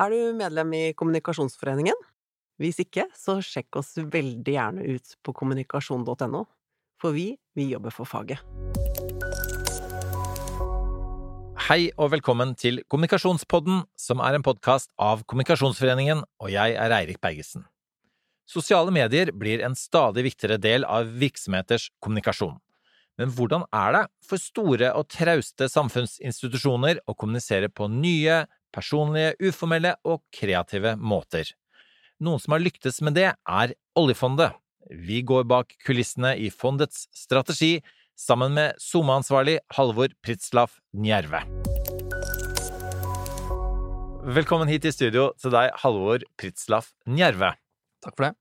Er du medlem i Kommunikasjonsforeningen? Hvis ikke, så sjekk oss veldig gjerne ut på kommunikasjon.no, for vi, vi jobber for faget. Hei og velkommen til Kommunikasjonspodden, som er en podkast av Kommunikasjonsforeningen, og jeg er Eirik Bergesen. Sosiale medier blir en stadig viktigere del av virksomheters kommunikasjon. Men hvordan er det for store og trauste samfunnsinstitusjoner å kommunisere på nye, personlige, uformelle og kreative måter? Noen som har lyktes med det, er oljefondet. Vi går bak kulissene i fondets strategi sammen med SoMe-ansvarlig Halvor Pritzlaff Njerve. Velkommen hit i studio til deg, Halvor Pritzlaff Njerve. Takk for det.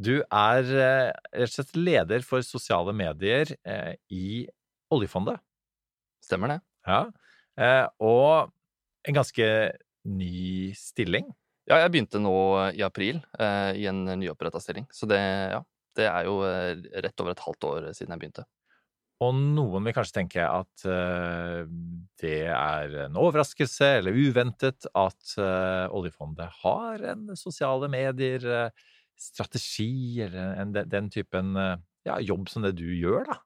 Du er eh, rett og slett leder for sosiale medier eh, i oljefondet. Stemmer det. Ja. Eh, og en ganske ny stilling. Ja, jeg begynte nå i april eh, i en nyoppretta stilling. Så det, ja, det er jo eh, rett over et halvt år siden jeg begynte. Og noen vil kanskje tenke at uh, det er en overraskelse eller uventet at uh, oljefondet har en sosiale medier-strategi eller en, den typen ja, jobb som det du gjør, da.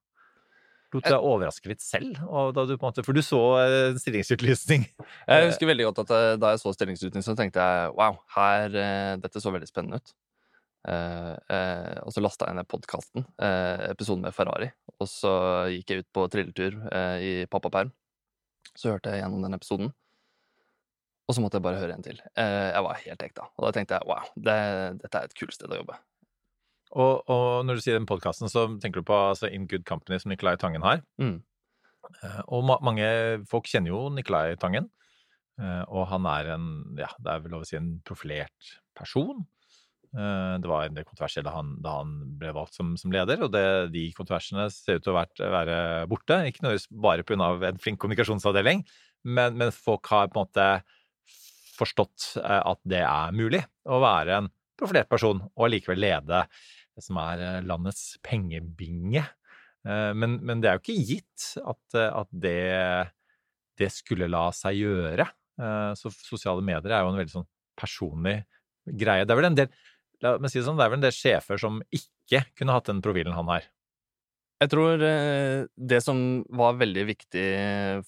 Lot deg overraske litt selv? Du måte, for du så en stillingsutlysning. Jeg husker veldig godt at da jeg så stillingsutlysningen, så tenkte jeg wow, her, dette så veldig spennende ut. Og så lasta jeg ned podkasten, episoden med Ferrari. Og så gikk jeg ut på trilletur i pappaperm. Så hørte jeg gjennom den episoden. Og så måtte jeg bare høre en til. jeg var helt ekta. Og da tenkte jeg wow, det, dette er et kult sted å jobbe. Og, og når du sier den podkasten, så tenker du på altså, In Good Company, som Nicolai Tangen har. Mm. og ma mange folk kjenner jo Nicolai Tangen. Og han er en, ja, det er vel lov å si en profilert person. Eh, det var en del kontroverser da han, da han ble valgt som, som leder, og det, de kontroversene ser ut til å vært, være borte. Ikke nødvendigvis bare pga. en flink kommunikasjonsavdeling, men, men, folk har på en måte forstått eh, at det er mulig å være en profilert person og allikevel lede det som er eh, landets pengebinge. Men, men det er jo ikke gitt at, at det, det, skulle la seg gjøre. Så sosiale medier er jo en veldig sånn personlig greie. Det er vel en del La meg si det sånn, det er vel en del sjefer som ikke kunne hatt den profilen han har. Jeg tror eh, det som var veldig viktig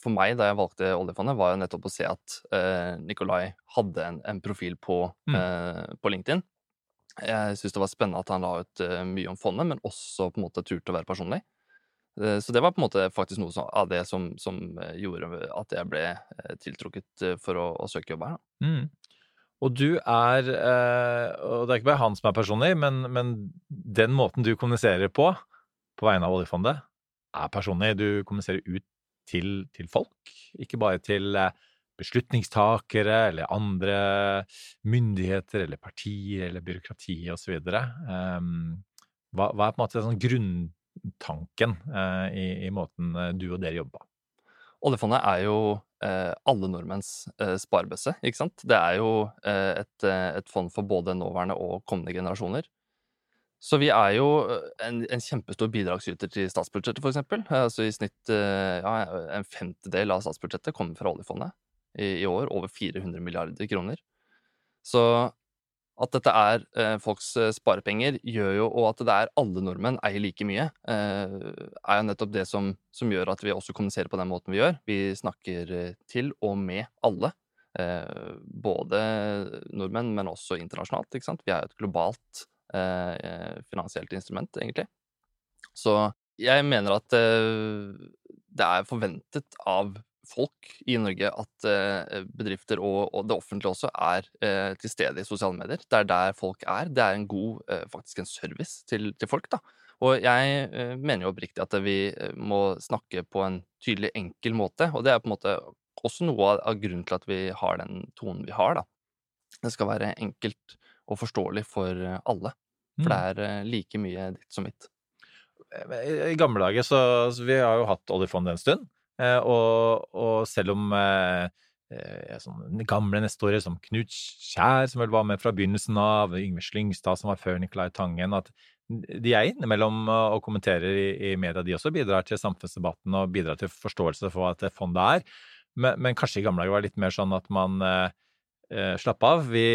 for meg da jeg valgte oljefondet, var jo nettopp å se at eh, Nikolai hadde en, en profil på, mm. eh, på, LinkedIn. Jeg syns det var spennende at han la ut eh, mye om fondet, men også på en måte turte å være personlig. Eh, så det var på en måte faktisk noe av det som, som, eh, gjorde at jeg ble tiltrukket for å, å søke jobb her. Mm. Og du er eh, Og det er ikke bare han som er personlig, men, men, den måten du kommuniserer på, på vegne av oljefondet, er personlig. Du kommuniserer ut til, til folk, ikke bare til eh, beslutningstakere eller andre myndigheter eller partier eller byråkrati osv. Um, hva, hva er på en måte sånn grunntanken uh, i, i, måten du og dere jobber på? Oljefondet er jo eh, alle nordmenns eh, sparebøsse, ikke sant? Det er jo eh, et, eh, et, fond for både nåværende og kommende generasjoner. Så vi er jo eh, en, en kjempestor bidragsyter til statsbudsjettet, for eksempel. Altså i snitt eh, ja, en femtedel av statsbudsjettet kommer fra oljefondet. I, I, år over 400 milliarder kroner. Så at dette er eh, folks eh, sparepenger, gjør jo, og at det er alle nordmenn eier like mye, eh, er jo nettopp det som, som, gjør at vi også kommuniserer på den måten vi gjør. Vi snakker eh, til og med alle. Eh, både nordmenn, men også internasjonalt. ikke sant? Vi er jo et globalt eh, finansielt instrument, egentlig. Så jeg mener at det er forventet av folk i Norge at eh, bedrifter og, og, det offentlige også er eh, til stede i sosiale medier. Det er der folk er. Det er en god, eh, faktisk en service til, til folk, da. Og jeg mener jo oppriktig at vi må snakke på en tydelig, enkel måte. Og det er på en måte også noe av, grunnen til at vi har den tonen vi har, da. Det skal være enkelt og forståelig for alle. For det mm. er like mye ditt som mitt. I gamle dager så, så Vi har jo hatt oljefondet en stund. Eh, og, og, selv om sånn gamle nestorer som Knut Kjær, som vel var med fra begynnelsen av, Yngve Slyngstad, som var før Nicolai Tangen at De er innimellom og kommenterer i, i media, de også bidrar til samfunnsdebatten og bidrar til forståelse for hva et fondet er. Men, men, kanskje i gamle dager var det litt mer sånn at man eh, slapp av, vi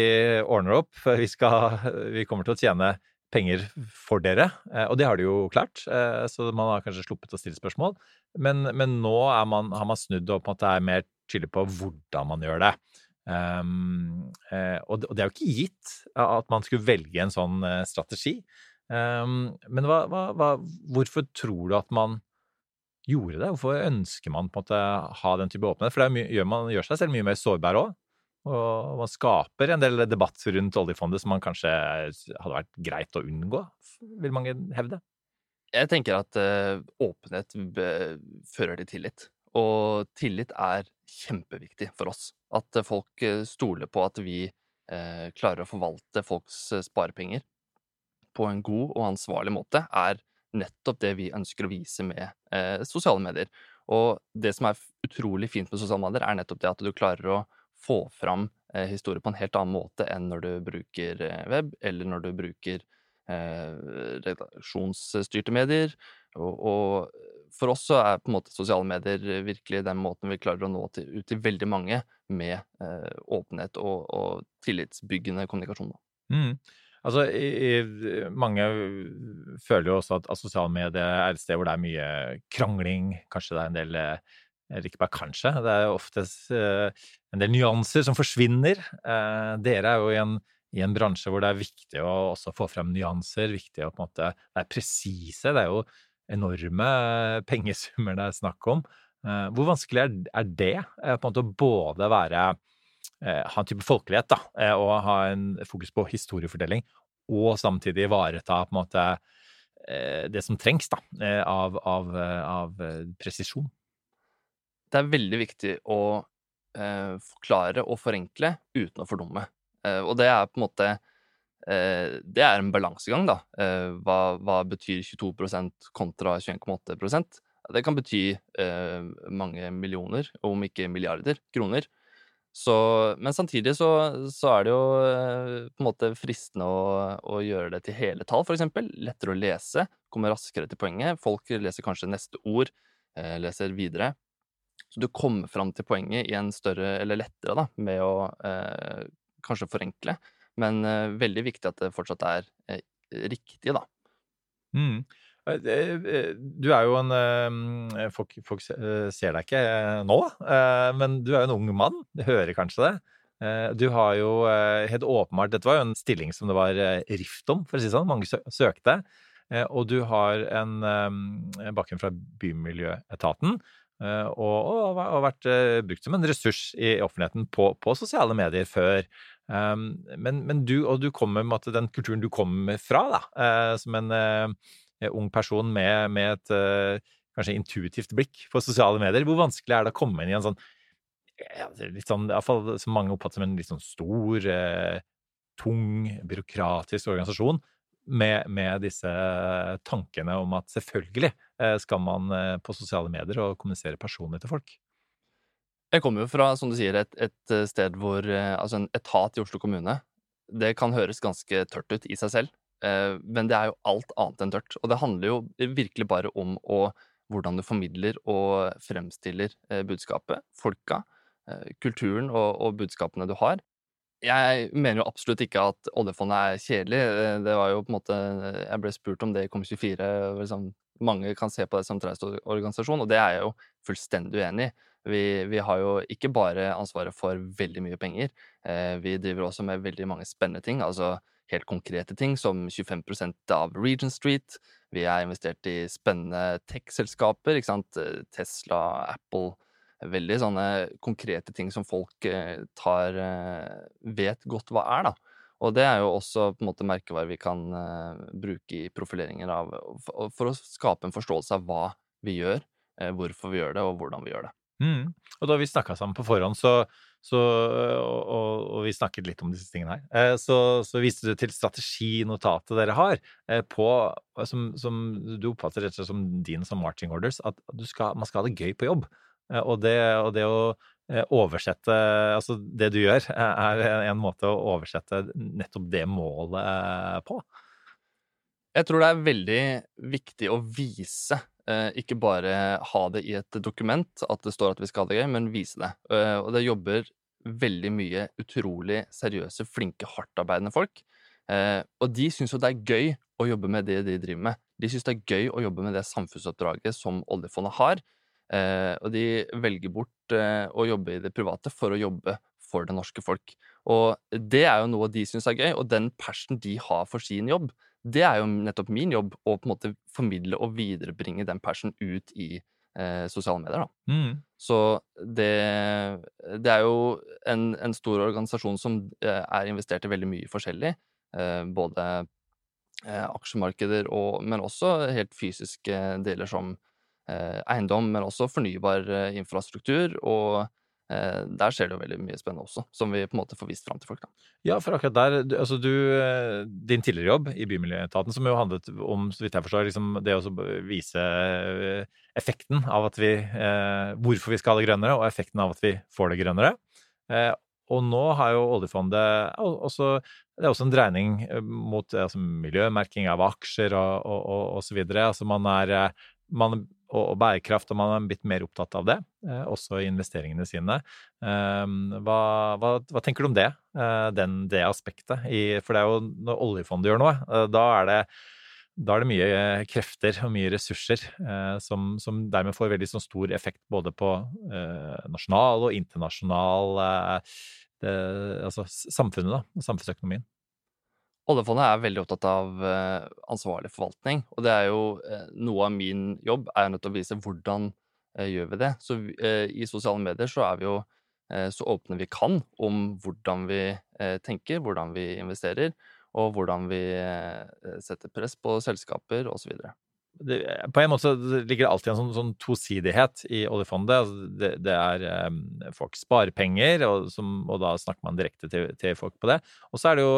ordner opp, vi, skal, vi kommer til å tjene penger for dere. Eh, og det har de jo klart, eh, så man har kanskje sluppet å stille spørsmål. Men, men nå man, har man snudd og på en måte er mer tydelig på hvordan man gjør det. Um, og, det, er jo ikke gitt at man skulle velge en sånn strategi. Um, men hva, hva, hva, hvorfor tror du at man gjorde det? Hvorfor ønsker man på en måte ha den type åpenhet? For det gjør, man gjør seg selv mye mer sårbar òg. Og man skaper en del debatt rundt oljefondet som man kanskje hadde vært greit å unngå, vil mange hevde. Jeg tenker at uh, åpenhet fører til tillit. Og tillit er kjempeviktig for oss. At folk eh, stoler på at vi uh, klarer å forvalte folks sparepenger på en god og ansvarlig måte, er nettopp det vi ønsker å vise med sosiale medier. Og det som er utrolig fint med sosiale medier, er nettopp det at du klarer å få fram eh, historier på en helt annen måte enn når du bruker eh, web, eller når du bruker eh, redaksjonsstyrte medier. Og, og, for oss så er på en måte sosiale medier virkelig den måten vi klarer å nå til, ut til veldig mange med eh, åpenhet og, og, tillitsbyggende kommunikasjon. Mm. Altså, i, i, mange føler jo også at, at sosiale medier er et sted hvor det er mye krangling, kanskje det er en del eh, eller ikke bare kanskje, det er jo oftest uh, en del nyanser som forsvinner. Uh, dere er jo i en, i en, bransje hvor det er viktig å også få frem nyanser, viktig å på en måte være presise. Det er jo enorme pengesummer det er snakk om. Hvor vanskelig er, er det på en måte å både være ha en type folkelighet da, og ha en fokus på historiefortelling, og samtidig ivareta på en måte det som trengs da, av, av, av presisjon? Det er veldig viktig å eh, forklare og forenkle uten å fordumme. Eh, og det er på en måte eh, Det er en balansegang, da. Eh, hva, hva, betyr 22% kontra 21,8% Det kan bety eh, mange millioner, om ikke milliarder, kroner. Så, men samtidig så, så, er det jo eh, på en måte fristende å, å gjøre det til hele tall, f.eks. Lettere å lese, komme raskere til poenget. Folk leser kanskje neste ord, leser videre. Så du kommer fram til poenget i en større, eller lettere, da, med å eh, kanskje forenkle. Men eh, veldig viktig at det fortsatt er eh, riktig, da. Mm. Eh, eh, du er jo en folk, folk, ser deg ikke nå, men du er jo en ung mann. Du hører kanskje det. Du har jo helt åpenbart Dette var jo en stilling som det var rift om, for å si det sånn. Mange søkte. Og du har en bakgrunn fra Bymiljøetaten. Eh, og, og, vært eh, brukt som en ressurs i offentligheten på, på sosiale medier før. Um, men, men, du, og du kommer med den kulturen du kommer fra, da, uh, som en ung person med, med et kanskje intuitivt blikk på sosiale medier. Hvor vanskelig er det å komme inn i en sånn, litt sånn iallfall som mange oppfatter som en litt sånn stor, tung, byråkratisk organisasjon, med, med, disse tankene om at selvfølgelig eh, skal man eh, på sosiale medier og kommunisere personlig til folk. Jeg kommer jo fra, som du sier, et, et eh, sted hvor Altså en etat i Oslo kommune. Det kan høres ganske tørt ut i seg selv, men det er jo alt annet enn tørt. Og det handler jo virkelig bare om å, hvordan du formidler og fremstiller budskapet, folka, kulturen og, og budskapene du har jeg mener jo absolutt ikke at oljefondet er kjedelig. Eh, det var jo på en måte Jeg ble spurt om det i KOM24. Liksom, mange kan se på det som organisasjon, og det er jeg jo fullstendig uenig i. Vi, vi, har jo ikke bare ansvaret for veldig mye penger, eh, vi driver også med veldig mange spennende ting. altså helt konkrete ting, som 25% av Regent Street. Vi er investert i spennende tech-selskaper. Tesla, Apple, veldig sånne konkrete ting som folk eh, tar eh, vet godt hva er, da. Og det er jo også på en måte merkevarer vi kan uh, bruke i profileringer av for, for, å skape en forståelse av hva vi gjør, uh, hvorfor vi gjør det, og hvordan vi gjør det. Mm. Og da vi snakka sammen på forhånd, så, så og, og, vi snakket litt om disse tingene her, uh, så, så, viste du til strateginotatet dere har, på, som, som, du oppfatter rett og slett som din som marching orders, at skal, man skal ha det gøy på jobb. Eh, og det, og det å eh, oversette Altså, det du gjør, er en måte å oversette nettopp det målet eh, på. Jeg tror det er veldig viktig å vise, ikke bare ha det i et dokument, at det står at vi skal ha det gøy, men vise det. Og det jobber veldig mye utrolig seriøse, flinke, hardtarbeidende folk. Eh, og de syns jo det er gøy å jobbe med det de driver med. De syns det er gøy å jobbe med det samfunnsoppdraget som oljefondet har. Eh, og de velger bort eh, å jobbe i det private for å jobbe for det norske folk. Og det er jo noe de syns er gøy, og den passion de har for sin jobb, det er jo nettopp min jobb å på en måte formidle og viderebringe den passion ut i eh, sosiale medier. Da. Mm. Så det, det er jo en, en, stor organisasjon som eh, er investert i veldig mye forskjellig. Eh, både eh, aksjemarkeder og Men også helt fysiske deler som eiendom, men også fornybar eh, infrastruktur. og Eh, der skjer det jo veldig mye spennende også, som vi på en måte får vist fram til folk. da. Ja, for akkurat der, altså du, eh, Din tidligere jobb i Bymiljøetaten, som jo handlet om, så vidt jeg forstår, liksom det å vise eh, effekten av at vi eh, Hvorfor vi skal ha det grønnere, og effekten av at vi får det grønnere. Eh, og nå har jo oljefondet også Det er også en dreining mot altså, miljømerking av aksjer og, og så videre. Altså man er man og, bærekraft, og man er blitt mer opptatt av det, eh, også i investeringene sine. Ehm, hva, hva, hva tenker du om det, eh, den, det aspektet? I, for det er jo når oljefondet gjør noe, eh, da er det da er det mye krefter og mye ressurser som, som, dermed får veldig sånn stor effekt både på nasjonal og internasjonal det, Altså samfunnet, da. Samfunnsøkonomien. Oljefondet er veldig opptatt av eh, ansvarlig forvaltning, og det er jo eh, noe av min jobb er nødt til å vise hvordan eh, gjør vi det. Så i sosiale medier så er vi jo så åpne vi kan om hvordan vi tenker, hvordan vi investerer, og hvordan vi setter press på selskaper osv. På en måte ligger det alltid en sånn, sånn tosidighet i oljefondet. Altså det, det, er um, folk sparer penger, og, som, og, da snakker man direkte til, til folk på det. Og så er det jo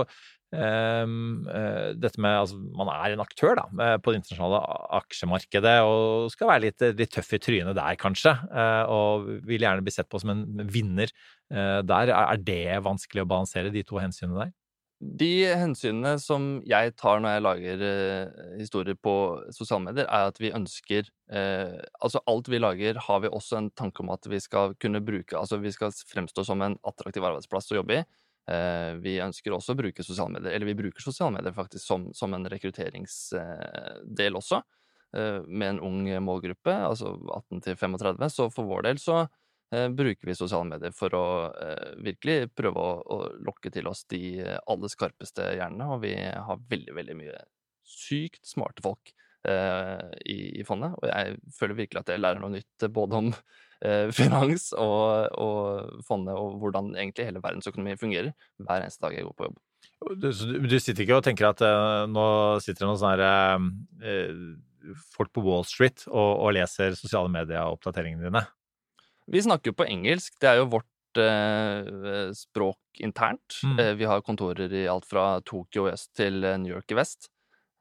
dette med altså, Man er en aktør da, på det internasjonale aksjemarkedet og skal være litt, litt tøff i trynet der, kanskje. Uh, og vil gjerne bli sett på som en vinner der. Er det vanskelig å balansere, de to hensynene der? De hensynene som jeg tar når jeg lager historier på sosiale medier, er at vi ønsker Altså alt vi lager, har vi også en tanke om at vi skal kunne bruke Altså vi skal fremstå som en attraktiv arbeidsplass å jobbe i. Eh, vi ønsker også å bruke sosiale medier, eller vi bruker sosiale medier faktisk som, som en rekrutteringsdel også, eh, med en ung målgruppe, altså 18 til 35. Så for vår del så eh, bruker vi sosiale medier for å virkelig prøve å, å lokke til oss de aller skarpeste hjernene, og vi har veldig, veldig mye sykt smarte folk i, i fondet, og jeg føler virkelig at jeg lærer noe nytt både om eh, finans og, og, fondet og hvordan egentlig hele verdensøkonomien fungerer hver eneste dag jeg går på jobb. Du, du sitter ikke og tenker at uh, nå sitter det noen sånne uh, folk på Wall Street og, og leser sosiale medier-oppdateringene dine? Vi snakker jo på engelsk. Det er jo vårt språk internt. Mm. vi har kontorer i alt fra Tokyo øst til New York i vest.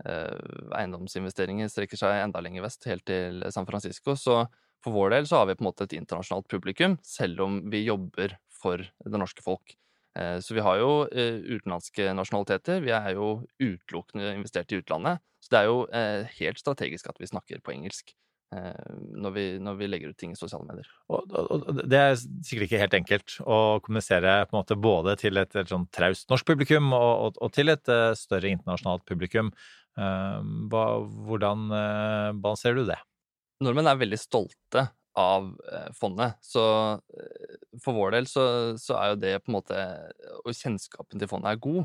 eiendomsinvesteringer strekker seg enda lenger vest, helt til San Francisco. Så for vår del så har vi på en måte et internasjonalt publikum, selv om vi jobber for det norske folk. Eh, så vi har jo eh, utenlandske nasjonaliteter. Vi er jo utelukkende investert i utlandet. Så det er jo eh, helt strategisk at vi snakker på engelsk når vi, når vi legger ut ting i sosiale medier. Og, og, Det er sikkert ikke helt enkelt å kommunisere på en måte både til et, et sånn traust norsk publikum og, og, til et større internasjonalt publikum. Hvordan balanserer du det? Nordmenn er veldig stolte av eh, fondet. Så eh, for vår del så, så, er jo det på en måte Og kjennskapen til fondet er god.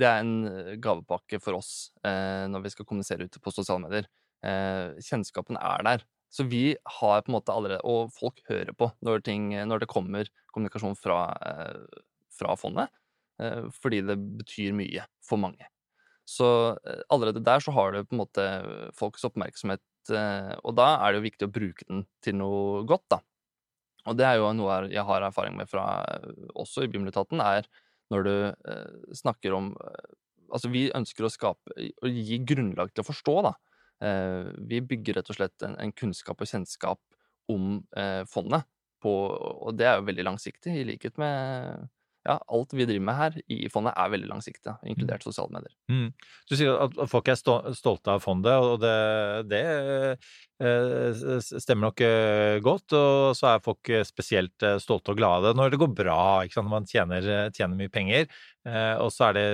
Det er en eh, gavepakke for oss eh, når vi skal kommunisere ute på sosiale medier. Eh, kjennskapen er der. Så vi har på en måte allerede Og folk hører på når, ting, når det kommer kommunikasjon fra, eh, fra fondet. fordi det betyr mye for mange. Så allerede der så har du på en måte folks oppmerksomhet Eh, og da er det jo viktig å bruke den til noe godt, da. Og det er jo noe jeg har erfaring med fra også i Bimletaten, er når du eh, snakker om eh, Altså, vi ønsker å skape Å gi grunnlag til å forstå, da. Eh, vi bygger rett og slett en, en kunnskap og kjennskap om eh, fondet, på, og det er jo veldig langsiktig, i likhet med ja, alt vi driver med her i fondet, er veldig langsiktig, inkludert sosiale medier. Mm. Du sier at folk er stolte av fondet, og det, det eh, stemmer nok eh, godt. Og så er folk spesielt eh, stolte og glade når det går bra, når man tjener, tjener mye penger. Og så er det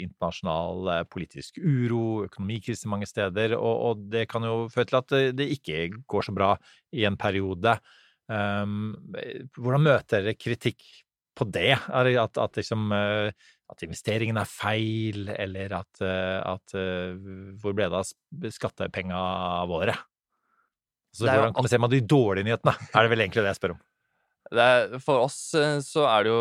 internasjonal politisk uro, økonomikrise mange steder, og, og, det kan jo føre til at det ikke går så bra i en periode. Um, hvordan møter dere kritikk på det? At, at, liksom, eh, at investeringen er feil, eller at, eh, at eh, Hvor ble det av skattepenga våre? Så hvordan kan vi se med de dårlige nyhetene? Er det vel egentlig det jeg spør om? Er, for oss så er det jo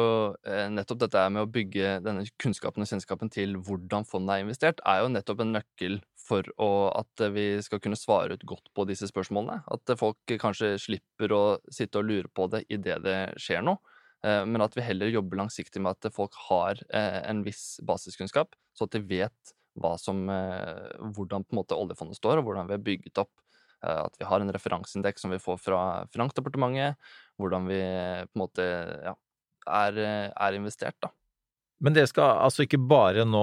nettopp dette med å bygge denne kunnskapen og kjennskapen til hvordan fondet er investert, er jo nettopp en nøkkel for å, at vi skal kunne svare ut godt på disse spørsmålene. At folk kanskje slipper å sitte og lure på det idet det skjer noe. Eh, men at vi heller jobber langsiktig med at folk har eh, en viss basiskunnskap, så at de vet som, eh, hvordan oljefondet står, og hvordan vi har bygget opp. At vi har en referanseindeks som vi får fra Finansdepartementet, hvordan vi på en måte ja, er, er investert, da. Men dere skal altså ikke bare nå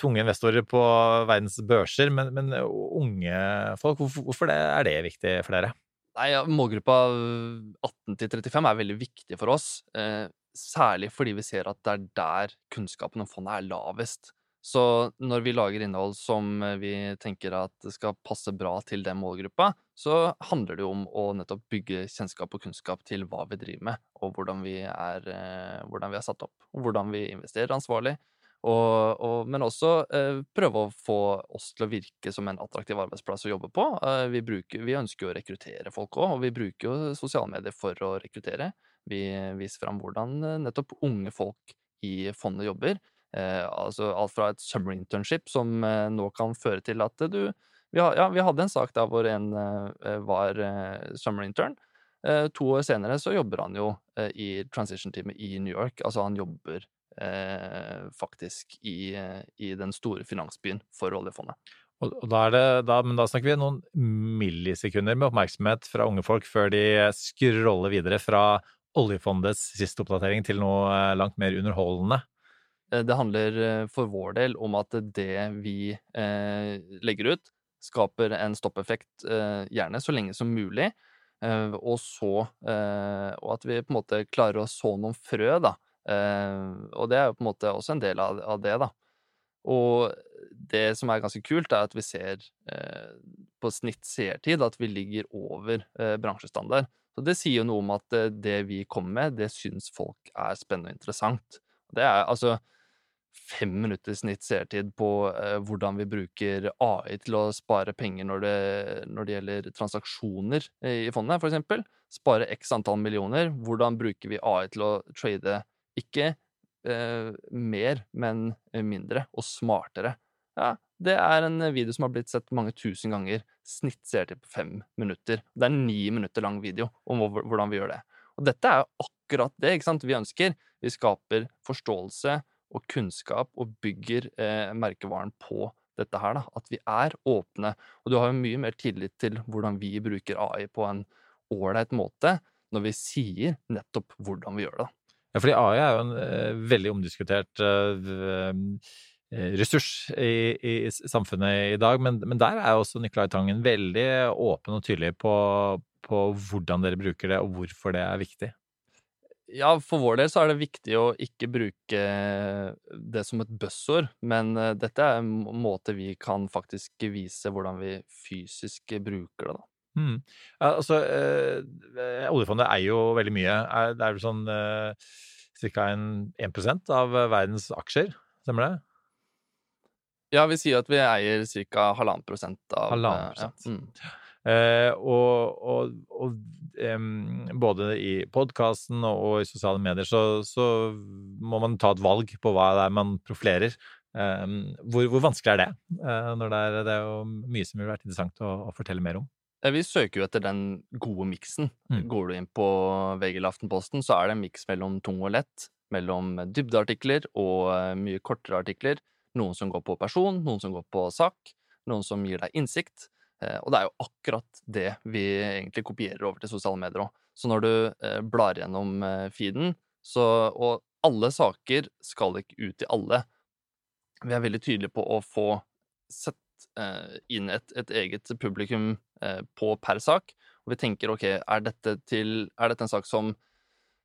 tunge investorer på verdens børser, men, men unge folk. Hvorfor det, er det viktig for dere? Nei, Målgruppa 18 til 35 er veldig viktig for oss. Eh, særlig fordi vi ser at det er der kunnskapen om fondet er lavest. Så når vi lager innhold som vi tenker at skal passe bra til den målgruppa, så handler det jo om å nettopp bygge kjennskap og kunnskap til hva vi driver med, og hvordan vi er, eh, hvordan vi er satt opp, og hvordan vi investerer ansvarlig, og, og, men også eh, prøve å få oss til å virke som en attraktiv arbeidsplass å jobbe på. Eh, vi, bruker, vi, ønsker jo å rekruttere folk òg, og vi bruker jo sosiale medier for å rekruttere. Vi viser fram hvordan eh, nettopp unge folk i fondet jobber. Eh, altså alt fra et summer internship, som eh, nå kan føre til at du vi, ha, ja, vi hadde en sak der hvor en eh, var summer intern. to år senere så jobber han jo i transition-teamet i New York. Altså han jobber eh, faktisk i, i, den store finansbyen for oljefondet. Og, og da, det, da, men da snakker vi noen millisekunder med oppmerksomhet fra unge folk før de scroller videre fra oljefondets siste oppdatering til noe eh, langt mer underholdende. Eh, det handler eh, for vår del om at det vi eh, legger ut, skaper en stoppeffekt, eh, gjerne så lenge som mulig. Eh, og så Og at vi på en måte klarer å så noen frø, da og det er jo på en måte også en del av, av, det, da. Og det som er ganske kult, er at vi ser eh, på snitt seertid at vi ligger over eh, bransjestandard. Så det sier jo noe om at det vi kommer med, det syns folk er spennende og interessant. Det er altså fem minutter snitt seertid på hvordan vi bruker AI til å spare penger når det, når det gjelder transaksjoner i fondet, for eksempel. Spare x antall millioner. Hvordan bruker vi AI til å trade ikke eh, mer, men mindre og smartere. Ja, det er en video som har blitt sett mange tusen ganger. Snitt ser til på fem minutter. Det er en ni minutter lang video om hvordan vi gjør det. Og dette er jo akkurat det ikke sant? vi ønsker. Vi skaper forståelse og kunnskap og bygger eh, merkevaren på dette her. Da. At vi er åpne. Og du har jo mye mer tillit til hvordan vi bruker AI på en ålreit måte når vi sier nettopp hvordan vi gjør det. da. Ja, fordi AI er jo en uh, veldig omdiskutert uh, ressurs i, i, samfunnet i dag, men, men der er også Nicolai Tangen veldig åpen og tydelig på, på, hvordan dere bruker det, og hvorfor det er viktig. Ja, for vår del så er det viktig å ikke bruke det som et buzzord, men dette er en måte vi kan faktisk vise hvordan vi fysisk bruker det, da. Mm. Altså, eh, oljefondet eier jo veldig mye. Er, det er vel sånn eh, ca. 1 av verdens aksjer, stemmer det? Ja, vi sier at vi eier ca. halvannen prosent av Halvannen prosent. Ja. Mm. Eh, og, og, og um, både i podkasten og i sosiale medier så, så, må man ta et valg på hva det er man profilerer. Eh, hvor, hvor, vanskelig er det? Eh, når det er, det er jo mye som ville vært interessant å, å fortelle mer om. Eh, vi søker jo etter den gode miksen. Mm. Går du inn på VG eller Aftenposten, så er det en miks mellom tung og lett. Mellom dybdeartikler og eh, mye kortere artikler. Noen som går på person, noen som går på sak, noen som gir deg innsikt. Eh, og det er jo akkurat det vi egentlig kopierer over til sosiale medier òg. Så når du blar gjennom feeden, så, og alle saker skal ikke ut til alle. Vi er veldig tydelige på å få sett inn et, et, eget publikum på per sak. Og vi tenker OK, er dette, til, er dette en sak som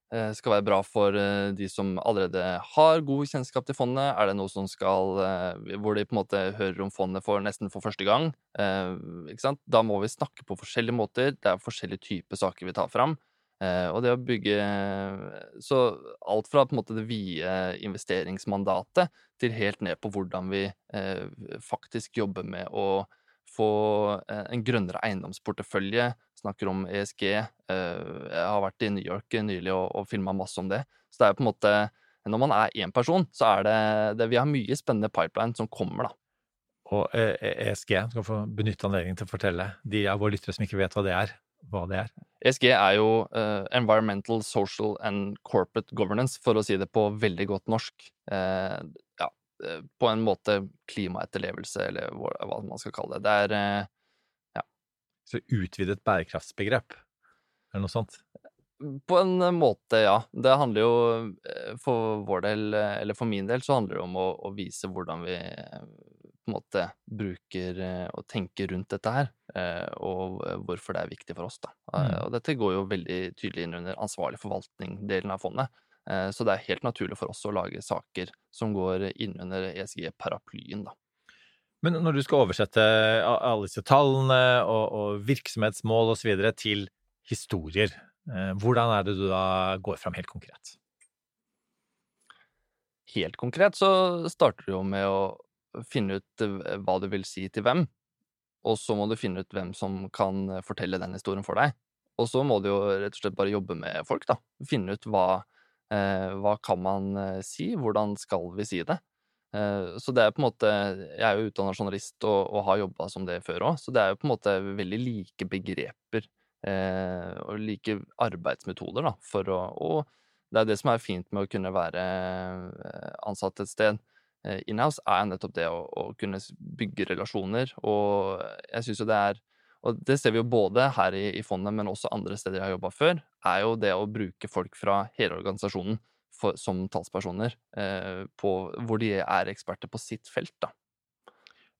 Eh, skal være bra for eh, de som allerede har god kjennskap til fondet? Er det noe som skal eh, Hvor de på en måte hører om fondet for nesten for første gang? Da må vi snakke på forskjellige måter. Det er forskjellige typer saker vi tar fram. Og det å bygge Så alt fra på en måte det vide investeringsmandatet til helt ned på hvordan vi faktisk jobber med å få en grønnere eiendomsportefølje, snakker om ESG. Eh, jeg har vært i New York nylig og, og filma masse om det. Så det er jo på en måte Når man er én person, så er det, det Vi har mye spennende pipeline som kommer, da. Og ESG, eh, e skal få benytte anledningen til å fortelle de av våre lyttere som ikke vet hva det er, hva det er? ESG er jo uh, Environmental, Social and Corporate Governance, for å si det på veldig godt norsk. Uh, på en måte klimaetterlevelse, eller hva man skal kalle det. Det er ja. så utvidet bærekraftsbegrep, eller noe sånt? På en måte, ja. Det handler jo eh, for vår del, eh, eller for min del, så handler det om å, å vise hvordan vi eh, på en måte bruker og tenker rundt dette her, og hvorfor det er viktig for oss, da. Mm. Og dette går jo veldig tydelig inn under ansvarlig forvaltning-delen av fondet. Så det er helt naturlig for oss å lage saker som går inn under ESG-paraplyen, da. Men når du skal oversette alle disse tallene og, og virksomhetsmål osv. til historier, eh, hvordan er det du da går fram helt konkret? Helt konkret så starter du jo med å finne ut eh, hva du vil si til hvem. Og så må du finne ut hvem som kan fortelle den historien for deg. Og så må du jo rett og slett bare jobbe med folk, da. Finne ut hva, eh, hva kan man eh, si, hvordan skal vi si det. Eh, så det er på en måte Jeg er jo utdanna journalist og, og har jobba som det før òg, så det er jo på en måte veldig like begreper eh, og like arbeidsmetoder, da, for å Og det er det som er fint med å kunne være eh, ansatt et sted. Eh, inhouse er nettopp det å, å kunne bygge relasjoner, og jeg syns jo det er og det ser vi jo både her i, i fondet, men også andre steder jeg har jobba før, er jo det å bruke folk fra hele organisasjonen for, som talspersoner, eh, på, hvor de er eksperter på sitt felt, da.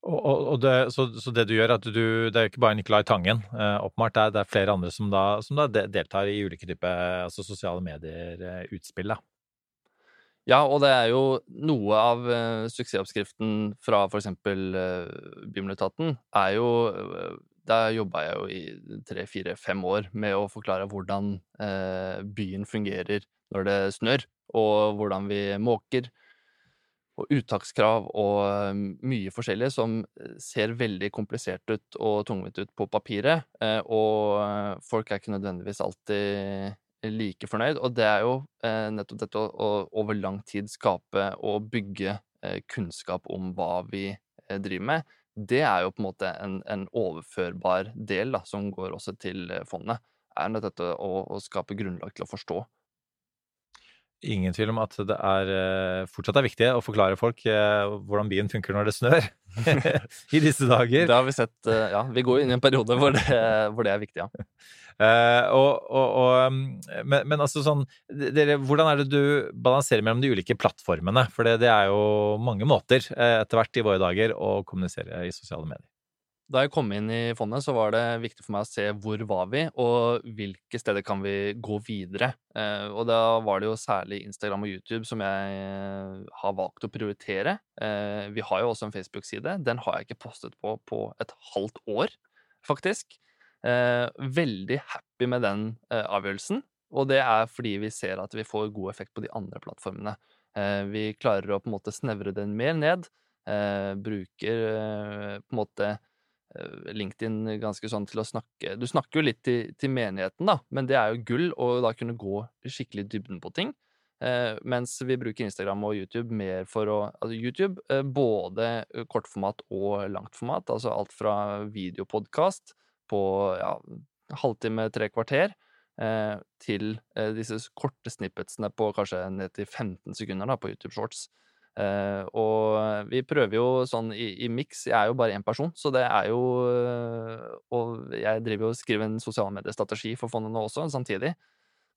Og, og det, så, så, det du gjør, at du Det er jo ikke bare Nicolai Tangen, eh, det er, det er, flere andre som da, som da deltar i ulike typer altså sosiale medier-utspill, eh, da. Ja, og det er jo noe av uh, suksessoppskriften fra for eksempel uh, Bymletaten er jo uh, Der jobba jeg jo i tre, fire, fem år med å forklare hvordan eh, byen fungerer når det snør og hvordan vi måker, og uttakskrav og um, mye forskjellig som eh, ser veldig komplisert ut og tungvint ut på papiret, eh, og eh, folk er ikke nødvendigvis alltid like fornøyd. Og det er jo nettopp dette å over lang tid skape og bygge kunnskap om hva vi driver med. Det er jo på en måte en, en overførbar del da, som går også til fondet. er dette å, å skape grunnlag til å forstå Ingen tvil om at det er, eh, fortsatt er viktig å forklare folk eh, hvordan byen funker når det snør i disse dager. Det har vi sett, eh, ja. Vi går inn i en periode hvor det, hvor det er viktig, ja. Uh, og, og, og, mm, men, men, altså sånn dere, Hvordan er det du balanserer mellom de ulike plattformene? For det, det er jo mange måter etter hvert i våre dager å kommunisere i sosiale medier. Da jeg kom inn i fondet, så var det viktig for meg å se hvor var vi, og hvilke steder kan vi gå videre. Eh, og da var det jo særlig Instagram og YouTube som jeg eh, har valgt å prioritere. Eh, vi har jo også en Facebook-side. Den har jeg ikke postet på på et halvt år, faktisk. Veldig happy med den avgjørelsen, og det er fordi vi ser at vi får god effekt på de andre plattformene. Vi klarer å på en måte snevre den mer ned. Bruker på en måte LinkedIn ganske sånn til å snakke Du snakker jo litt til, til, menigheten, da, men det er jo gull å da kunne gå skikkelig dybden på ting. Eh, mens vi bruker Instagram og YouTube mer for å Altså YouTube, eh, både kortformat og langtformat, altså alt fra videopodkast på ja, halvtime, tre kvarter, eh, til eh, disse korte snippetsene på kanskje ned til 15 sekunder da, på YouTube Shorts. Uh, og vi prøver jo sånn i, i miks Jeg er jo bare én person, så det er jo uh, Og jeg driver jo og skriver en sosiale medier-strategi for fondet nå også, samtidig.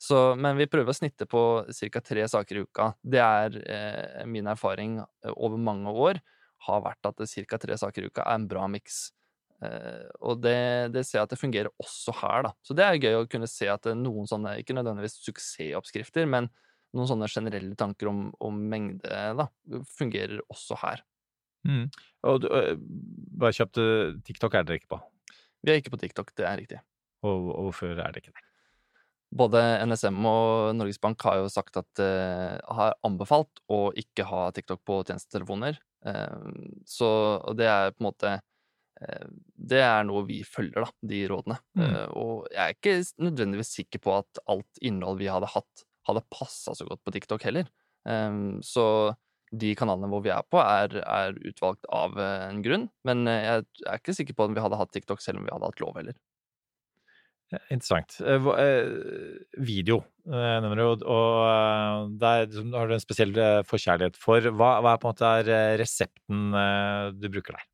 Så, men vi prøver å snitte på ca. tre saker i uka. Det er uh, min erfaring over mange år har vært at ca. tre saker i uka er en bra miks. Og det, det, ser jeg at det fungerer også her, da. Så det er gøy å kunne se at noen sånne, ikke nødvendigvis suksessoppskrifter, men noen sånne generelle tanker om, om mengde, da, fungerer også her. Mm. Og du, eh, bare kjapt, TikTok er dere ikke på? Vi er ikke på TikTok, det er riktig. Og, og hvorfor er det ikke det? Både NSM og Norges Bank har jo sagt at uh, har anbefalt å ikke ha TikTok på tjenestetelefoner. Uh, så det er på en måte Det er noe vi følger, da, de rådene. Mm. og jeg er ikke nødvendigvis sikker på at alt innhold vi hadde hatt, hadde passa så godt på TikTok heller. så de kanalene hvor vi er på, er, er utvalgt av en grunn. Men jeg er ikke sikker på om vi hadde hatt TikTok selv om vi hadde hatt lov heller. Interessant. Eh, eh, video nevner du, og der har du en spesiell eh, forkjærlighet for. Hva, hva er på en måte resepten du bruker der?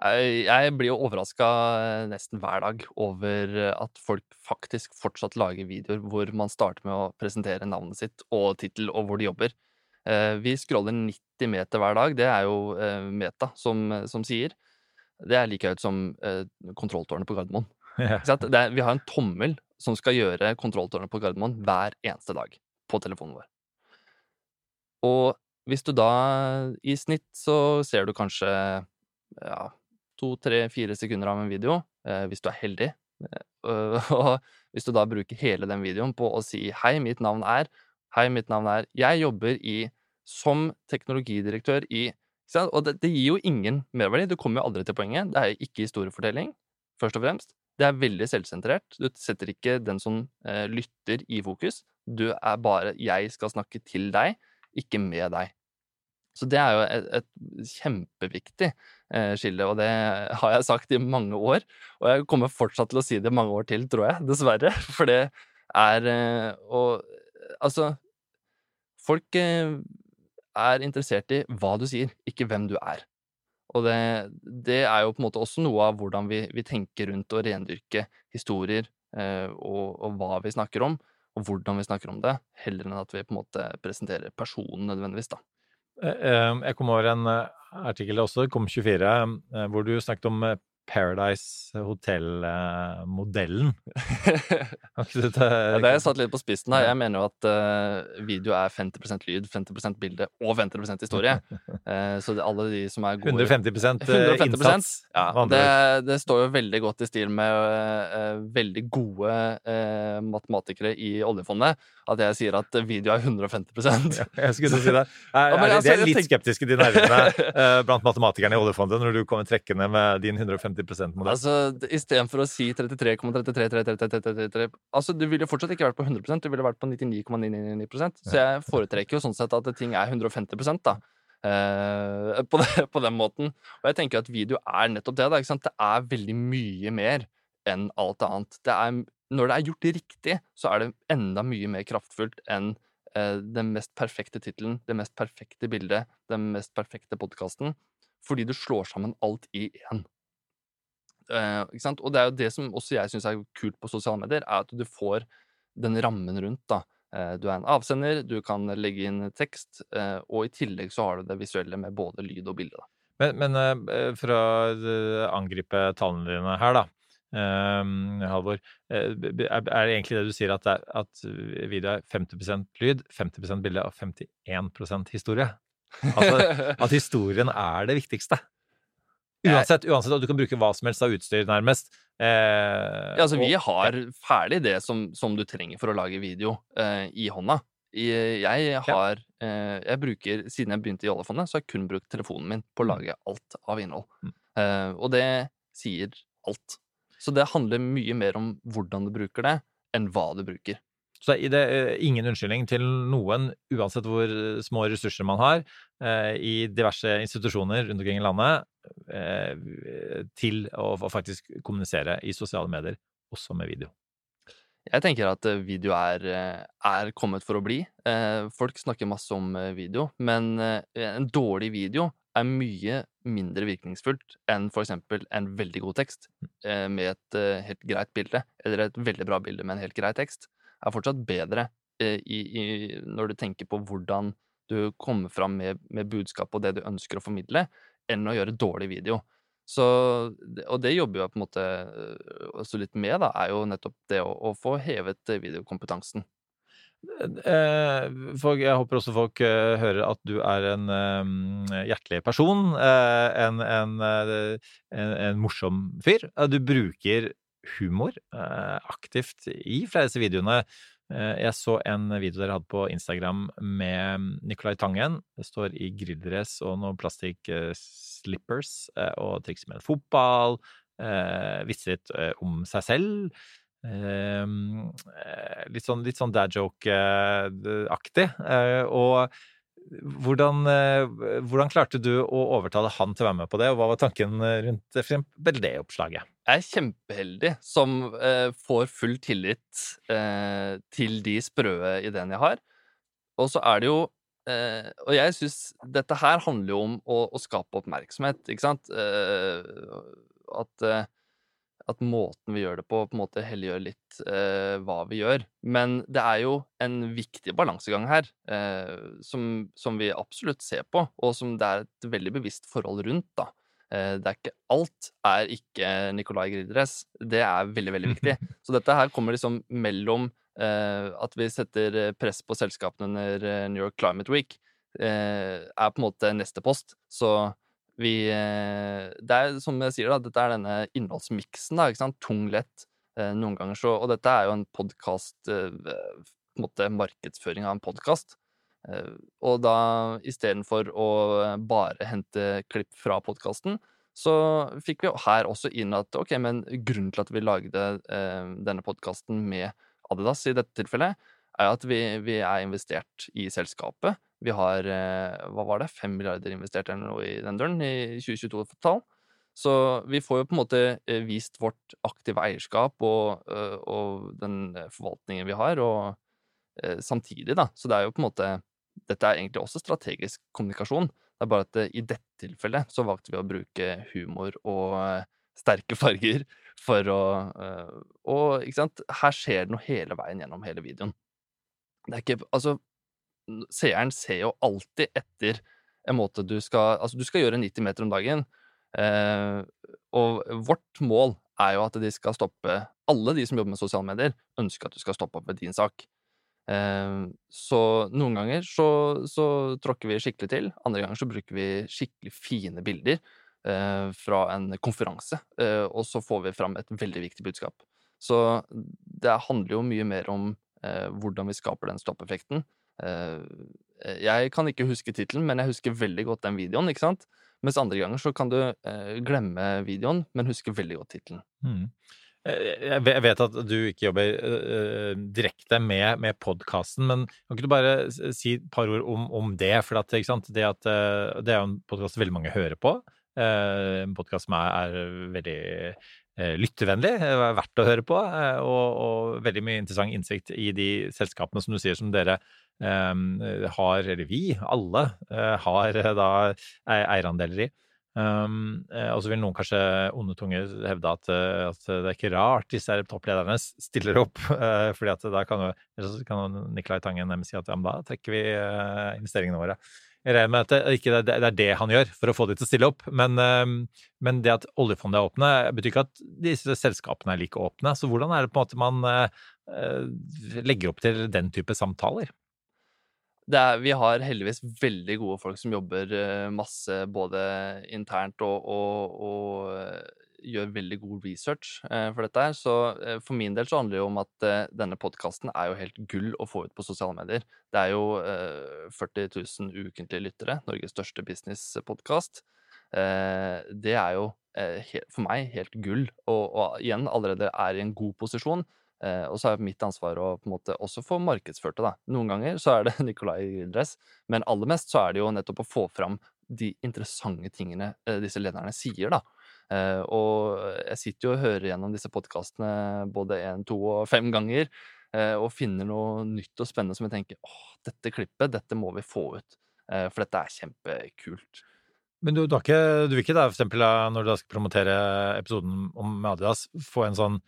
Jeg blir jo overraska nesten hver dag over at folk faktisk fortsatt lager videoer hvor man starter med å presentere navnet sitt og tittel og hvor de jobber. Vi scroller 90 meter hver dag. Det er jo Meta som, som sier. Det er like høyt som kontrolltårnet på Gardermoen. Er, vi har en tommel som skal gjøre kontrolltårnet på Gardermoen hver eneste dag på telefonen vår. Og hvis du da I snitt så ser du kanskje ja, to, tre, fire sekunder av en video, eh, hvis du er heldig. Eh, og hvis du da bruker hele den videoen på å si 'hei, mitt navn er', 'hei, mitt navn er', 'jeg jobber i som teknologidirektør i' Og det, det, gir jo ingen merverdi. Du kommer jo aldri til poenget. Det er jo ikke historiefortelling, først og fremst. Det er veldig selvsentrert. Du setter ikke den som eh, lytter, i fokus. Du er bare 'jeg skal snakke til deg', ikke med deg. Så det er jo et, et kjempeviktig eh, skille, og det har jeg sagt i mange år. Og jeg kommer fortsatt til å si det mange år til, tror jeg, dessverre. For det er eh, Og altså Folk eh, er interessert i hva du sier, ikke hvem du er. Og det, det, er jo på en måte også noe av hvordan vi, vi tenker rundt å rendyrke historier eh, og, og, hva vi snakker om, og hvordan vi snakker om det, heller enn at vi på en måte presenterer personen nødvendigvis, da. Eh, eh, jeg kom over en eh, artikkel også, KOM24, hvor du snakket om Paradise Hotel-modellen. ja, det har jeg satt litt på spissen her. Jeg mener jo at uh, video er 50% lyd, 50% bilde og 50 historie. Uh, så det, alle de som er gode 150%, 150 innsats. Ja, det, det, står jo veldig godt i stil med uh, veldig gode matematikere i oljefondet at jeg sier at video er 150 ja, Jeg skulle si det. Er, er, altså, de er litt skeptiske, de nervene blant matematikerne i oljefondet, når du kommer trekkende med din 150 50%-modell. Altså, Istedenfor å si 33,33 Altså, Du ville fortsatt ikke vært på 100 du ville vært på 99,999 Så jeg foretrekker jo sånn sett at ting er 150 da. Eh, på, det, på, den måten. Og jeg tenker at video er nettopp det. da, ikke sant? Det er veldig mye mer enn alt annet. Det er, når det er gjort riktig, så er det enda mye mer kraftfullt enn eh, den mest perfekte tittelen, det mest perfekte bildet, den mest perfekte podkasten. Fordi du slår sammen alt i én. Uh, og det er jo det som også jeg syns er kult på sosiale medier, er at du får den rammen rundt. da. Uh, du er en avsender, du kan legge inn tekst, uh, og i tillegg så har du det visuelle med både lyd og bilde. Men, men for å angripe tallene dine her, da. Halvor, er det egentlig det du sier, at, er, at video er 50% lyd, 50% bilde og 51% historie? Altså at historien er det viktigste? Uansett, uansett, at du kan bruke hva som helst av utstyr, nærmest. Eh, ja, altså, vi har ferdig det som, som, du trenger for å lage video eh, i hånda. Jeg har eh, Jeg bruker Siden jeg begynte i Oljefondet, så har jeg kun brukt telefonen min på å mm. lage alt av innhold. Mm. Eh, og det sier alt. Så det handler mye mer om hvordan du bruker det, enn hva du bruker. Så det er eh, ingen unnskyldning til noen, uansett hvor små ressurser man har, eh, i diverse institusjoner rundt omkring i landet, eh, til å faktisk kommunisere i sosiale medier, også med video. Jeg tenker at video er, er kommet for å bli. Folk snakker masse om video, men en dårlig video er mye mindre virkningsfullt enn for eksempel en veldig god tekst med et helt greit bilde, eller et veldig bra bilde med en helt grei tekst. Er fortsatt bedre eh, i, i, når du tenker på hvordan du kommer fram med, med budskap og det du ønsker å formidle, enn å gjøre dårlig video. Så, og det jobber jeg på en måte eh, også litt med, da, er jo nettopp det å, å få hevet videokompetansen. Eh, folk, jeg håper også folk hører at du er en hjertelig person. En, en, en, en, morsom fyr. du bruker humor aktivt i flere av disse videoene. jeg så en video dere hadde på Instagram med Nicolai Tangen. Det står i grilldress og noen plastikk-slippers og trikser med en fotball. vitser litt om seg selv. Ehm, eh, litt sånn, litt sånn dad joke-aktig. Eh, og hvordan, eh, hvordan, klarte du å overtale han til å være med på det, og hva var tanken rundt f.eks. det oppslaget? Jeg er kjempeheldig som eh, får full tillit eh, til de sprø ideene jeg har. Og så er det jo eh, Og jeg syns dette her handler jo om å, å skape oppmerksomhet, ikke sant? at at måten vi gjør det på, på en måte helliggjør litt eh, hva vi gjør. Men det er jo en viktig balansegang her, eh, som, som, vi absolutt ser på, og som det er et veldig bevisst forhold rundt. da. Eh, det er ikke Alt er ikke Nicolai Gridres. Det er veldig, veldig viktig. Så dette her kommer liksom mellom eh, at vi setter press på selskapene under eh, New York Climate Week, eh, er på en måte neste post. Så vi eh, Det er som jeg sier, da, dette er denne innholdsmiksen, da, ikke sant. Tung, lett. Eh, noen ganger så Og dette er jo en podkast eh, På en måte markedsføring av en podkast. Og da istedenfor å bare hente klipp fra podkasten, så fikk vi her også inn at ok, men grunnen til at vi lagde denne podkasten med Adidas i dette tilfellet, er at vi, vi er investert i selskapet. Vi har eh, hva var det, 5 milliarder investert eller noe i den døren i 2022-tall. Så vi får jo på en måte eh, vist vårt aktive eierskap og, eh, og den forvaltningen vi har, og samtidig, da. Så det er jo på en måte Dette er egentlig også strategisk kommunikasjon. Det er bare at i dette tilfellet så valgte vi å bruke humor og sterke farger for å Og ikke sant, her skjer det noe hele veien gjennom hele videoen. Det er ikke Altså, seeren ser jo alltid etter en måte du skal Altså, du skal gjøre 90 meter om dagen, eh, og vårt mål er jo at de skal stoppe Alle de som jobber med sosiale medier, ønsker at du skal stoppe opp med din sak. Eh, så noen ganger så, så, tråkker vi skikkelig til, andre ganger så bruker vi skikkelig fine bilder eh, fra en konferanse, eh, og så får vi fram et veldig viktig budskap. Så det handler jo mye mer om hvordan vi skaper den stoppeffekten, jeg kan ikke huske tittelen, men jeg husker veldig godt den videoen. ikke sant? Mens andre ganger så kan du eh, glemme videoen, men huske veldig godt tittelen. Mm. Eh, jeg vet at du ikke jobber uh, direkte med, med podkasten, men kan ikke du bare si et par ord om, om det? For at, det, at, uh, det, er jo en podkast veldig mange hører på. Uh, en podkast som er, er veldig lyttevennlig, verdt å høre på, og, og, veldig mye interessant innsikt i de selskapene som du sier som dere har, eller vi, alle, eh, har eh, da eierandeler i. Um, og så vil noen kanskje onde tunge hevde at, at, det er ikke rart disse topplederne stiller opp, uh, fordi at da kan jo kan Nicolai Tangen si at ja, da trekker vi investeringene våre. Jeg regner med at det, ikke det, er det han gjør for å få de til å stille opp, men, uh, men det at oljefondet er åpne, betyr ikke at disse selskapene er like åpne. Så hvordan er det på en måte man legger opp til den type samtaler? Er, vi har heldigvis veldig gode folk som jobber eh, masse både internt og, og, og eh, gjør veldig god research eh, for dette her. Så for min del så handler det jo om at denne podkasten er jo helt gull å få ut på sosiale medier. Det er jo 40 000 ukentlige lyttere, Norges største businesspodkast. Det er jo for meg helt gull, og, og igjen allerede er i en god posisjon. Eh, og så er mitt ansvar å på en måte også få markedsført det. da. Noen ganger så er det Nicolai Gildress, men aller mest så er det jo nettopp å få fram de interessante tingene eh, disse lederne sier. da. Eh, og jeg sitter jo og hører gjennom disse podkastene både én, to og fem ganger og finner noe nytt og spennende som jeg tenker åh, dette klippet, dette må vi få ut. For dette er kjempekult. Men du, du, ikke, du vil ikke da, for eksempel, når du skal promotere episoden om Adidas, få en sånn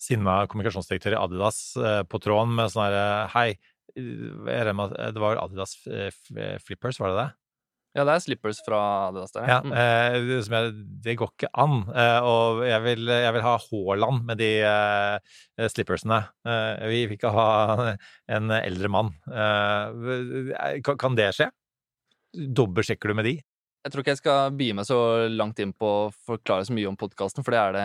sinna kommunikasjonsdirektør i Adidas eh, på tråden med sånn herre Hei, at det var Adidas eh, Flippers, var det det? Ja, det er slippers fra Adidas der. Ja, Mm. eh, det som jeg, det går ikke an. Eh, og jeg vil, jeg vil ha Haaland med de eh, slippersene. Eh, vi vil ikke ha en eldre mann. Eh, kan, kan det skje? Dobbeltsjekker du med de? Jeg tror ikke jeg skal bie meg så langt inn på å forklare så mye om podkasten, for det er det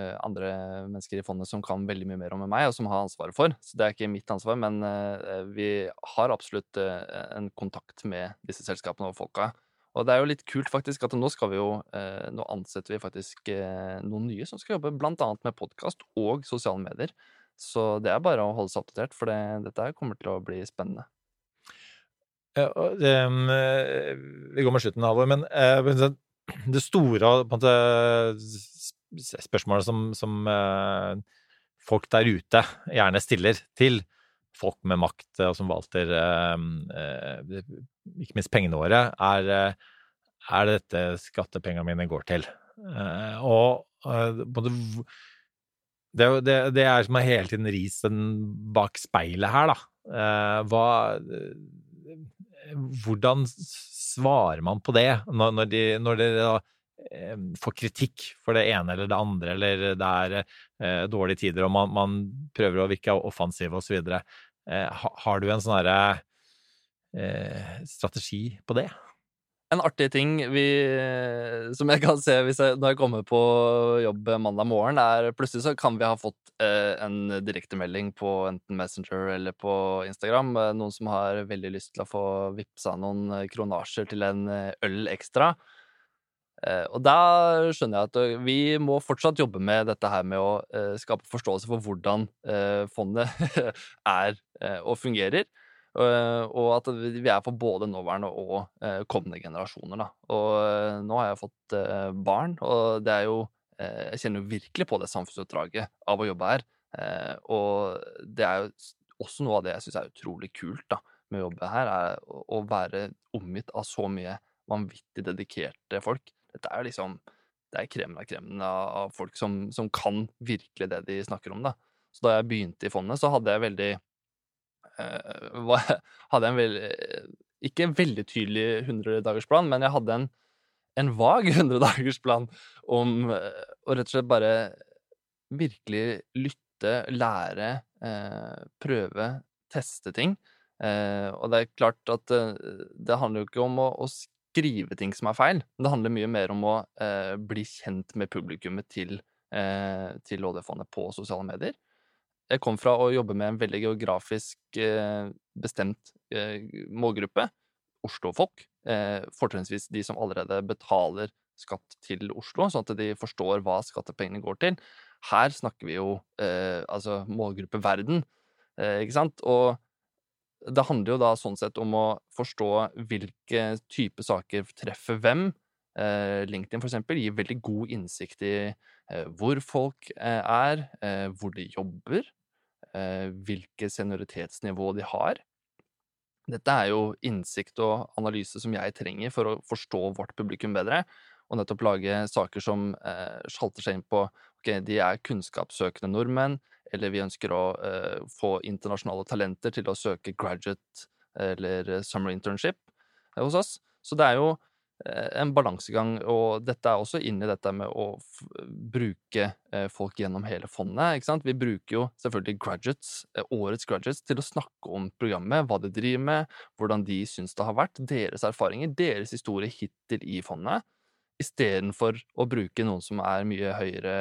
eh, andre mennesker i fondet som kan veldig mye mer om enn meg, og som har ansvaret for. Så det er ikke mitt ansvar, men eh, vi har absolutt eh, en kontakt med disse selskapene og folka. Og det er jo litt kult, faktisk, at nå skal vi jo eh, Nå ansetter vi faktisk eh, noen nye som skal jobbe blant annet med podkast og sosiale medier. Så det er bare å holde seg oppdatert, for det, dette kommer til å bli spennende. Ja, og det, um, eh, vi går med slutten, Halvor, eh, men det store måte, spørsmålet som, som eh, folk der ute gjerne stiller til folk med makt, eh, og som eh, eh, ikke minst pengene våre, er eh, er det dette skattepengene mine går til? Eh, og eh, v- det, det, det er som å hele tiden rise den bak speilet her, da. Eh, hva Hvordan svarer man på det når, når, de, når de da eh, får kritikk for det ene eller det andre, eller det er eh, dårlige tider, og man, man prøver å virke offensiv osv. Eh, ha- har du en sånn herre eh, strategi på det? En artig ting vi, som jeg kan se jeg, når jeg kommer på jobb mandag morgen, er plutselig så kan vi ha fått eh, en direktemelding på enten Messenger eller på Instagram. Eh, noen som har veldig lyst til å få vippsa noen eh, kronasjer til en eh, øl ekstra. Eh, og da skjønner jeg at vi må fortsatt jobbe med dette her med å eh, skape forståelse for hvordan fondet er og fungerer. Eh, og at vi er for både nåværende og eh, kommende generasjoner. Da. Og eh, nå har jeg fått barn, og det er jo Jeg kjenner jo virkelig på det samfunnsoppdraget av å jobbe her. Og det er jo også noe av det jeg syns er utrolig kult da, med å jobbe her, er å, være omgitt av så mye vanvittig dedikerte folk. Dette er liksom Det er kremen av kremen av, folk som, som kan virkelig det de snakker om, da. Så da jeg begynte i fondet, så hadde jeg veldig hadde jeg en veldig Ikke en veldig tydelig 100-dagersplan, men jeg hadde en, en vag 100-dagersplan om eh, å rett og slett bare virkelig lytte, lære, eh, prøve, teste ting. Eh, og det er klart at eh, det handler jo ikke om å, å skrive ting som er feil, men det handler mye mer om å eh, bli kjent med publikummet til, eh, til HD-fondet på sosiale medier. Jeg kom fra å jobbe med en veldig geografisk eh, bestemt eh, målgruppe. Oslo-folk. Eh, fortrinnsvis de som allerede betaler skatt til Oslo, sånn at de forstår hva skattepengene går til. Her snakker vi jo eh, altså målgruppe verden, eh, ikke sant? Og det handler jo da sånn sett om å forstå hvilke type saker treffer hvem. Eh, LinkedIn for eksempel gir veldig god innsikt i hvor folk er, hvor de jobber, hvilket senioritetsnivå de har. Dette er jo innsikt og analyse som jeg trenger for å forstå vårt publikum bedre, og nettopp lage saker som eh, sjalter seg inn på ok, de er kunnskapssøkende nordmenn, eller vi ønsker å eh, få internasjonale talenter til å søke graduate eller summer internship eh, hos oss. Så det er jo eh, en balansegang, og dette er også inn i dette med å bruke eh, folk gjennom hele fondet. ikke sant? Vi bruker jo selvfølgelig graduates, eh, årets graduates, til å snakke om programmet, hva de driver med, hvordan de syns det har vært, deres erfaringer, deres historie hittil i fondet, istedenfor å bruke noen som er mye høyere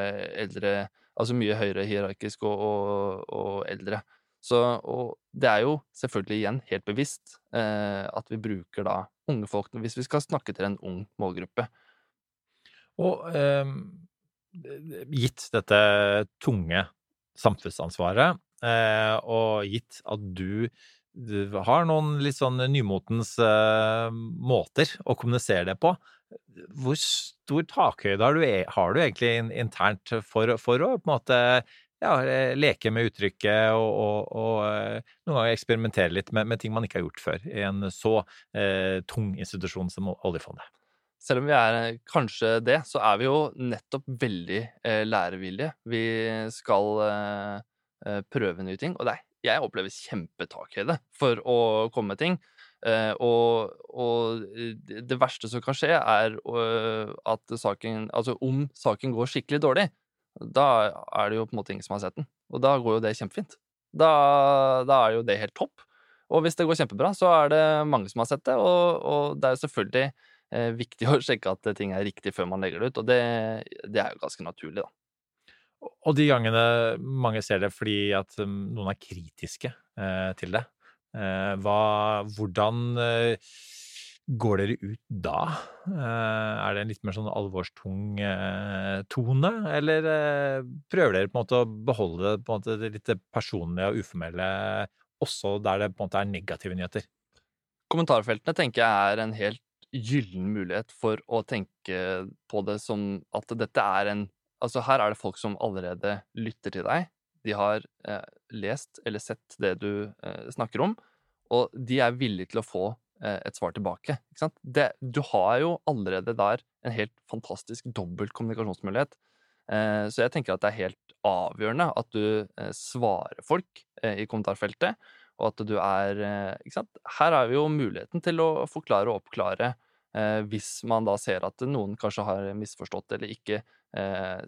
eldre, altså mye høyere hierarkisk og, og, og eldre. Så, og det er jo selvfølgelig igjen helt bevisst eh, at vi bruker da unge folk hvis vi skal snakke til en ung målgruppe. Og eh, gitt dette tunge samfunnsansvaret, eh, og gitt at du, du har noen litt sånn nymotens eh, måter å kommunisere det på, hvor stor takhøyde har du, e- har du egentlig internt for, for å på en måte ja, eh, leke med uttrykket og, og, og eh, noen ganger eksperimentere litt med, med ting man ikke har gjort før i en så eh, tung institusjon som oljefondet? selv om vi er eh, kanskje det, så er vi jo nettopp veldig eh, lærevillige. Vi skal eh, prøve nye ting, og det er, jeg opplever kjempetak for å komme med ting. Eh, og, og, det verste som kan skje, er at saken Altså, om saken går skikkelig dårlig, da er det jo på en måte ingen som har sett den. Og da går jo det kjempefint. Da, da er jo det helt topp. Og hvis det går kjempebra, så er det mange som har sett det, og, og det er jo selvfølgelig eh, viktig å sjekke at ting er riktig før man legger det ut, og det, det er jo ganske naturlig, da. Og de gangene mange ser det fordi at um, noen er kritiske eh, til det, eh, hva, hvordan eh, går dere ut da? Eh, er det en litt mer sånn alvorstung eh, tone, eller eh, prøver dere på en måte å beholde måte, det litt personlige og uformelle også der det på en måte er negative nyheter? Kommentarfeltene tenker jeg er en helt gyllen mulighet for å tenke på det som at dette er en Altså, her er det folk som allerede lytter til deg. De har eh, lest eller sett det du eh, snakker om, og de er villige til å få et svar tilbake. Det, du har jo allerede der en helt fantastisk dobbelt kommunikasjonsmulighet. Eh, så jeg tenker at det er helt avgjørende at du eh, svarer folk i kommentarfeltet, og at du er Ikke sant? Her vi jo muligheten til å forklare og oppklare hvis man da ser at noen kanskje har misforstått eller ikke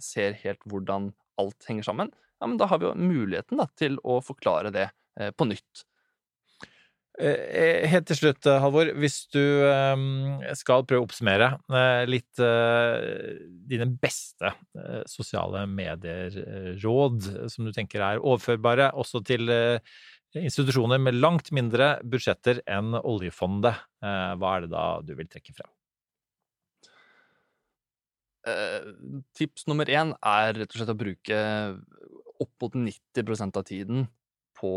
ser helt hvordan alt henger sammen. Ja, men da har vi jo muligheten da, til å forklare det på nytt. Eh, eh, helt til slutt, eh, Halvor. Hvis du skal prøve å oppsummere litt dine beste sosiale medier-råd som du tenker er overførbare også til institusjoner med langt mindre budsjetter enn oljefondet, hva er det da du vil trekke frem? tips nummer én er rett og slett å bruke opp mot 90% av tiden på,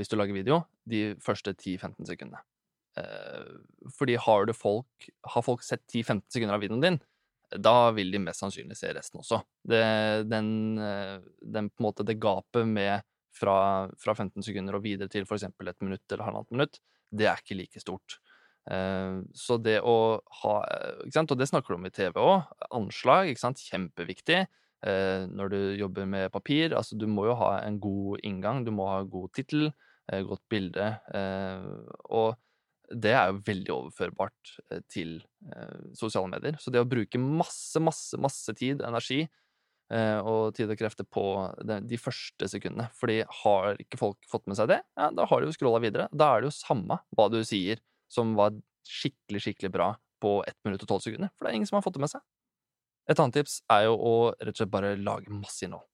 hvis du lager video, de første 10-15 sekundene. Eh, fordi har, folk, har folk sett 10-15 sekunder av videoen din, da vil de mest sannsynlig se resten også. Det, den, eh, den, på en måte, det gapet med fra, fra 15 sekunder og videre til f.eks. et minutt eller halvannet minutt, det er ikke like stort. Eh, så det å ha sant? Og det snakker du om i TV òg. Anslag, ikke sant? kjempeviktig. Når du jobber med papir, altså du må jo ha en god inngang, du må ha god tittel. Eh, godt bilde. Eh, og det er jo veldig overførbart eh, til sosiale medier. Så det å bruke masse, masse, masse tid, energi og tid og krefter på de første sekundene Fordi har ikke folk fått med seg det, ja, da har de jo scrolla videre. Da er det jo samme hva du sier som var skikkelig, skikkelig bra på 1 minutt og 12 sekunder. For det er ingen som har fått det med seg. Et annet tips er jo å rett og slett bare lage masse innhold.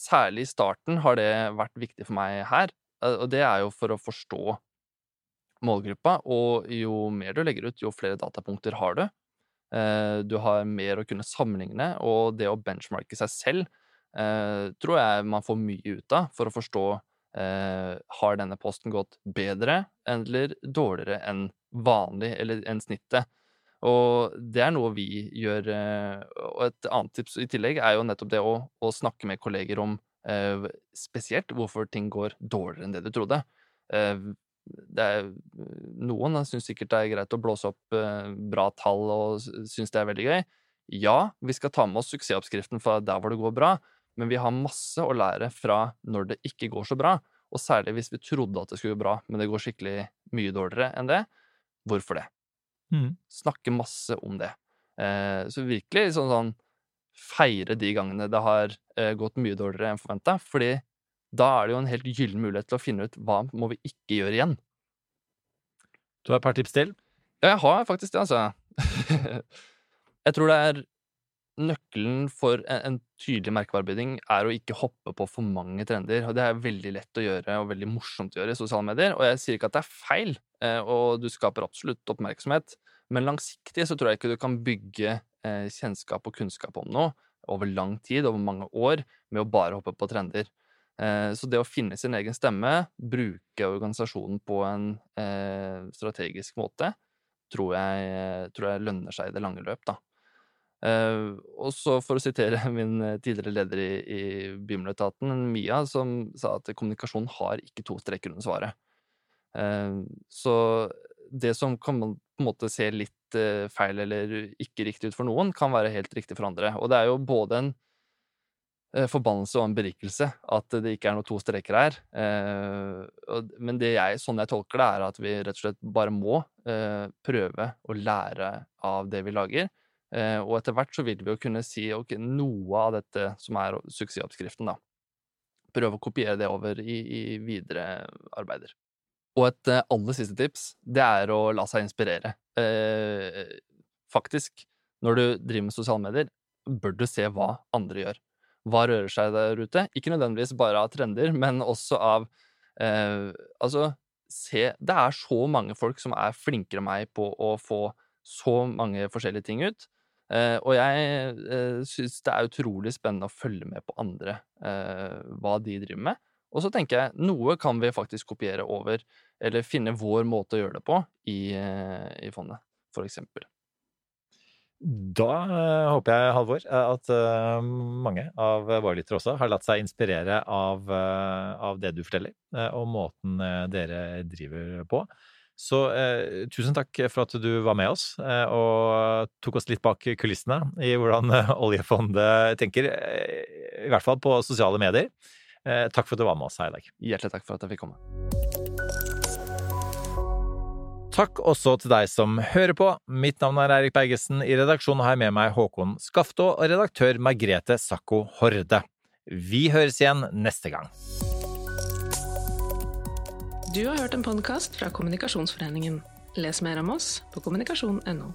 Særlig i starten har det vært viktig for meg her. Eh, og det er jo for å forstå målgruppa, og jo mer du legger ut, jo flere datapunkter har du. Eh, du har mer å kunne sammenligne, og det å benchmarke seg selv eh, tror jeg man får mye ut av for å forstå har denne posten gått bedre eller dårligere enn vanlig, eller enn snittet. Og det er noe vi gjør. Og et annet tips i tillegg er jo nettopp det å, å snakke med kolleger om Eh, spesielt hvorfor ting går dårligere enn det du trodde. Eh, det er, noen syns sikkert det er greit å blåse opp eh, bra tall og syns det er veldig gøy. Ja, vi skal ta med oss suksessoppskriften fra der hvor det går bra, men vi har masse å lære fra når det ikke går så bra. Og særlig hvis vi trodde at det skulle gå bra, men det går skikkelig mye dårligere enn det. Hvorfor det? Mm. Snakke masse om det. Eh, så virkelig sånn sånn feire de gangene det har eh, gått mye dårligere enn forventa, fordi da er det jo en helt gyllen mulighet til å finne ut hva må vi ikke gjøre igjen. Du har et par tips til? Ja, jeg har faktisk det, altså. jeg tror det er nøkkelen for en, tydelig merkevarebygging er å ikke hoppe på for mange trender. og Det er veldig lett å gjøre og veldig morsomt å gjøre i sosiale medier. Og jeg sier ikke at det er feil, og du skaper absolutt oppmerksomhet, men langsiktig så tror jeg ikke du kan bygge eh, kjennskap og kunnskap om noe over lang tid, over mange år, med å bare hoppe på trender. Eh, så det å finne sin egen stemme, bruke organisasjonen på en eh, strategisk måte, tror jeg, tror jeg, lønner seg i det lange løp, da. Uh, og så for å sitere min tidligere leder i, i Bymiletaten, Mia, som sa at kommunikasjon har ikke to streker under svaret. Uh, så det som kan på en måte se litt eh, feil eller ikke riktig ut for noen, kan være helt riktig for andre. Og det er jo både en eh, forbannelse og en berikelse at det ikke er noe to streker her. Eh, men det jeg, sånn jeg tolker det, er at vi rett og slett bare må prøve å lære av det vi lager. Og etter hvert så vil vi jo kunne si ok, noe av dette som er suksessoppskriften, da. Prøve å kopiere det over i, i videre arbeider. Og et eh, aller siste tips, det er å la seg inspirere. Eh, faktisk, når du driver med sosiale medier, bør du se hva andre gjør. Hva rører seg der ute? Ikke nødvendigvis bare av trender, men også av eh, Altså, se Det er så mange folk som er flinkere enn meg på å få så mange forskjellige ting ut. Eh, og jeg eh, syns det er utrolig spennende å følge med på andre, eh, hva de driver med. Og så tenker jeg noe kan vi faktisk kopiere over, eller finne vår måte å gjøre det på i, eh, i fondet, for eksempel. Da uh, håper jeg, Halvor, at uh, mange av våre lyttere også har latt seg inspirere av, av det du forteller, og måten dere driver på. Så tusen takk for at du var med oss og tok oss litt bak kulissene i hvordan oljefondet tenker, i hvert fall på sosiale medier. Takk for at du var med oss her i dag. Hjertelig takk for at jeg fikk komme. Takk også til deg som hører på. Mitt navn er Eirik Bergesen. I redaksjonen har jeg med meg Håkon Skaftå og redaktør Margrete Sakko Horde. Vi høres igjen neste gang. Du har hørt en podkast fra Kommunikasjonsforeningen. Les mer om oss på kommunikasjon.no.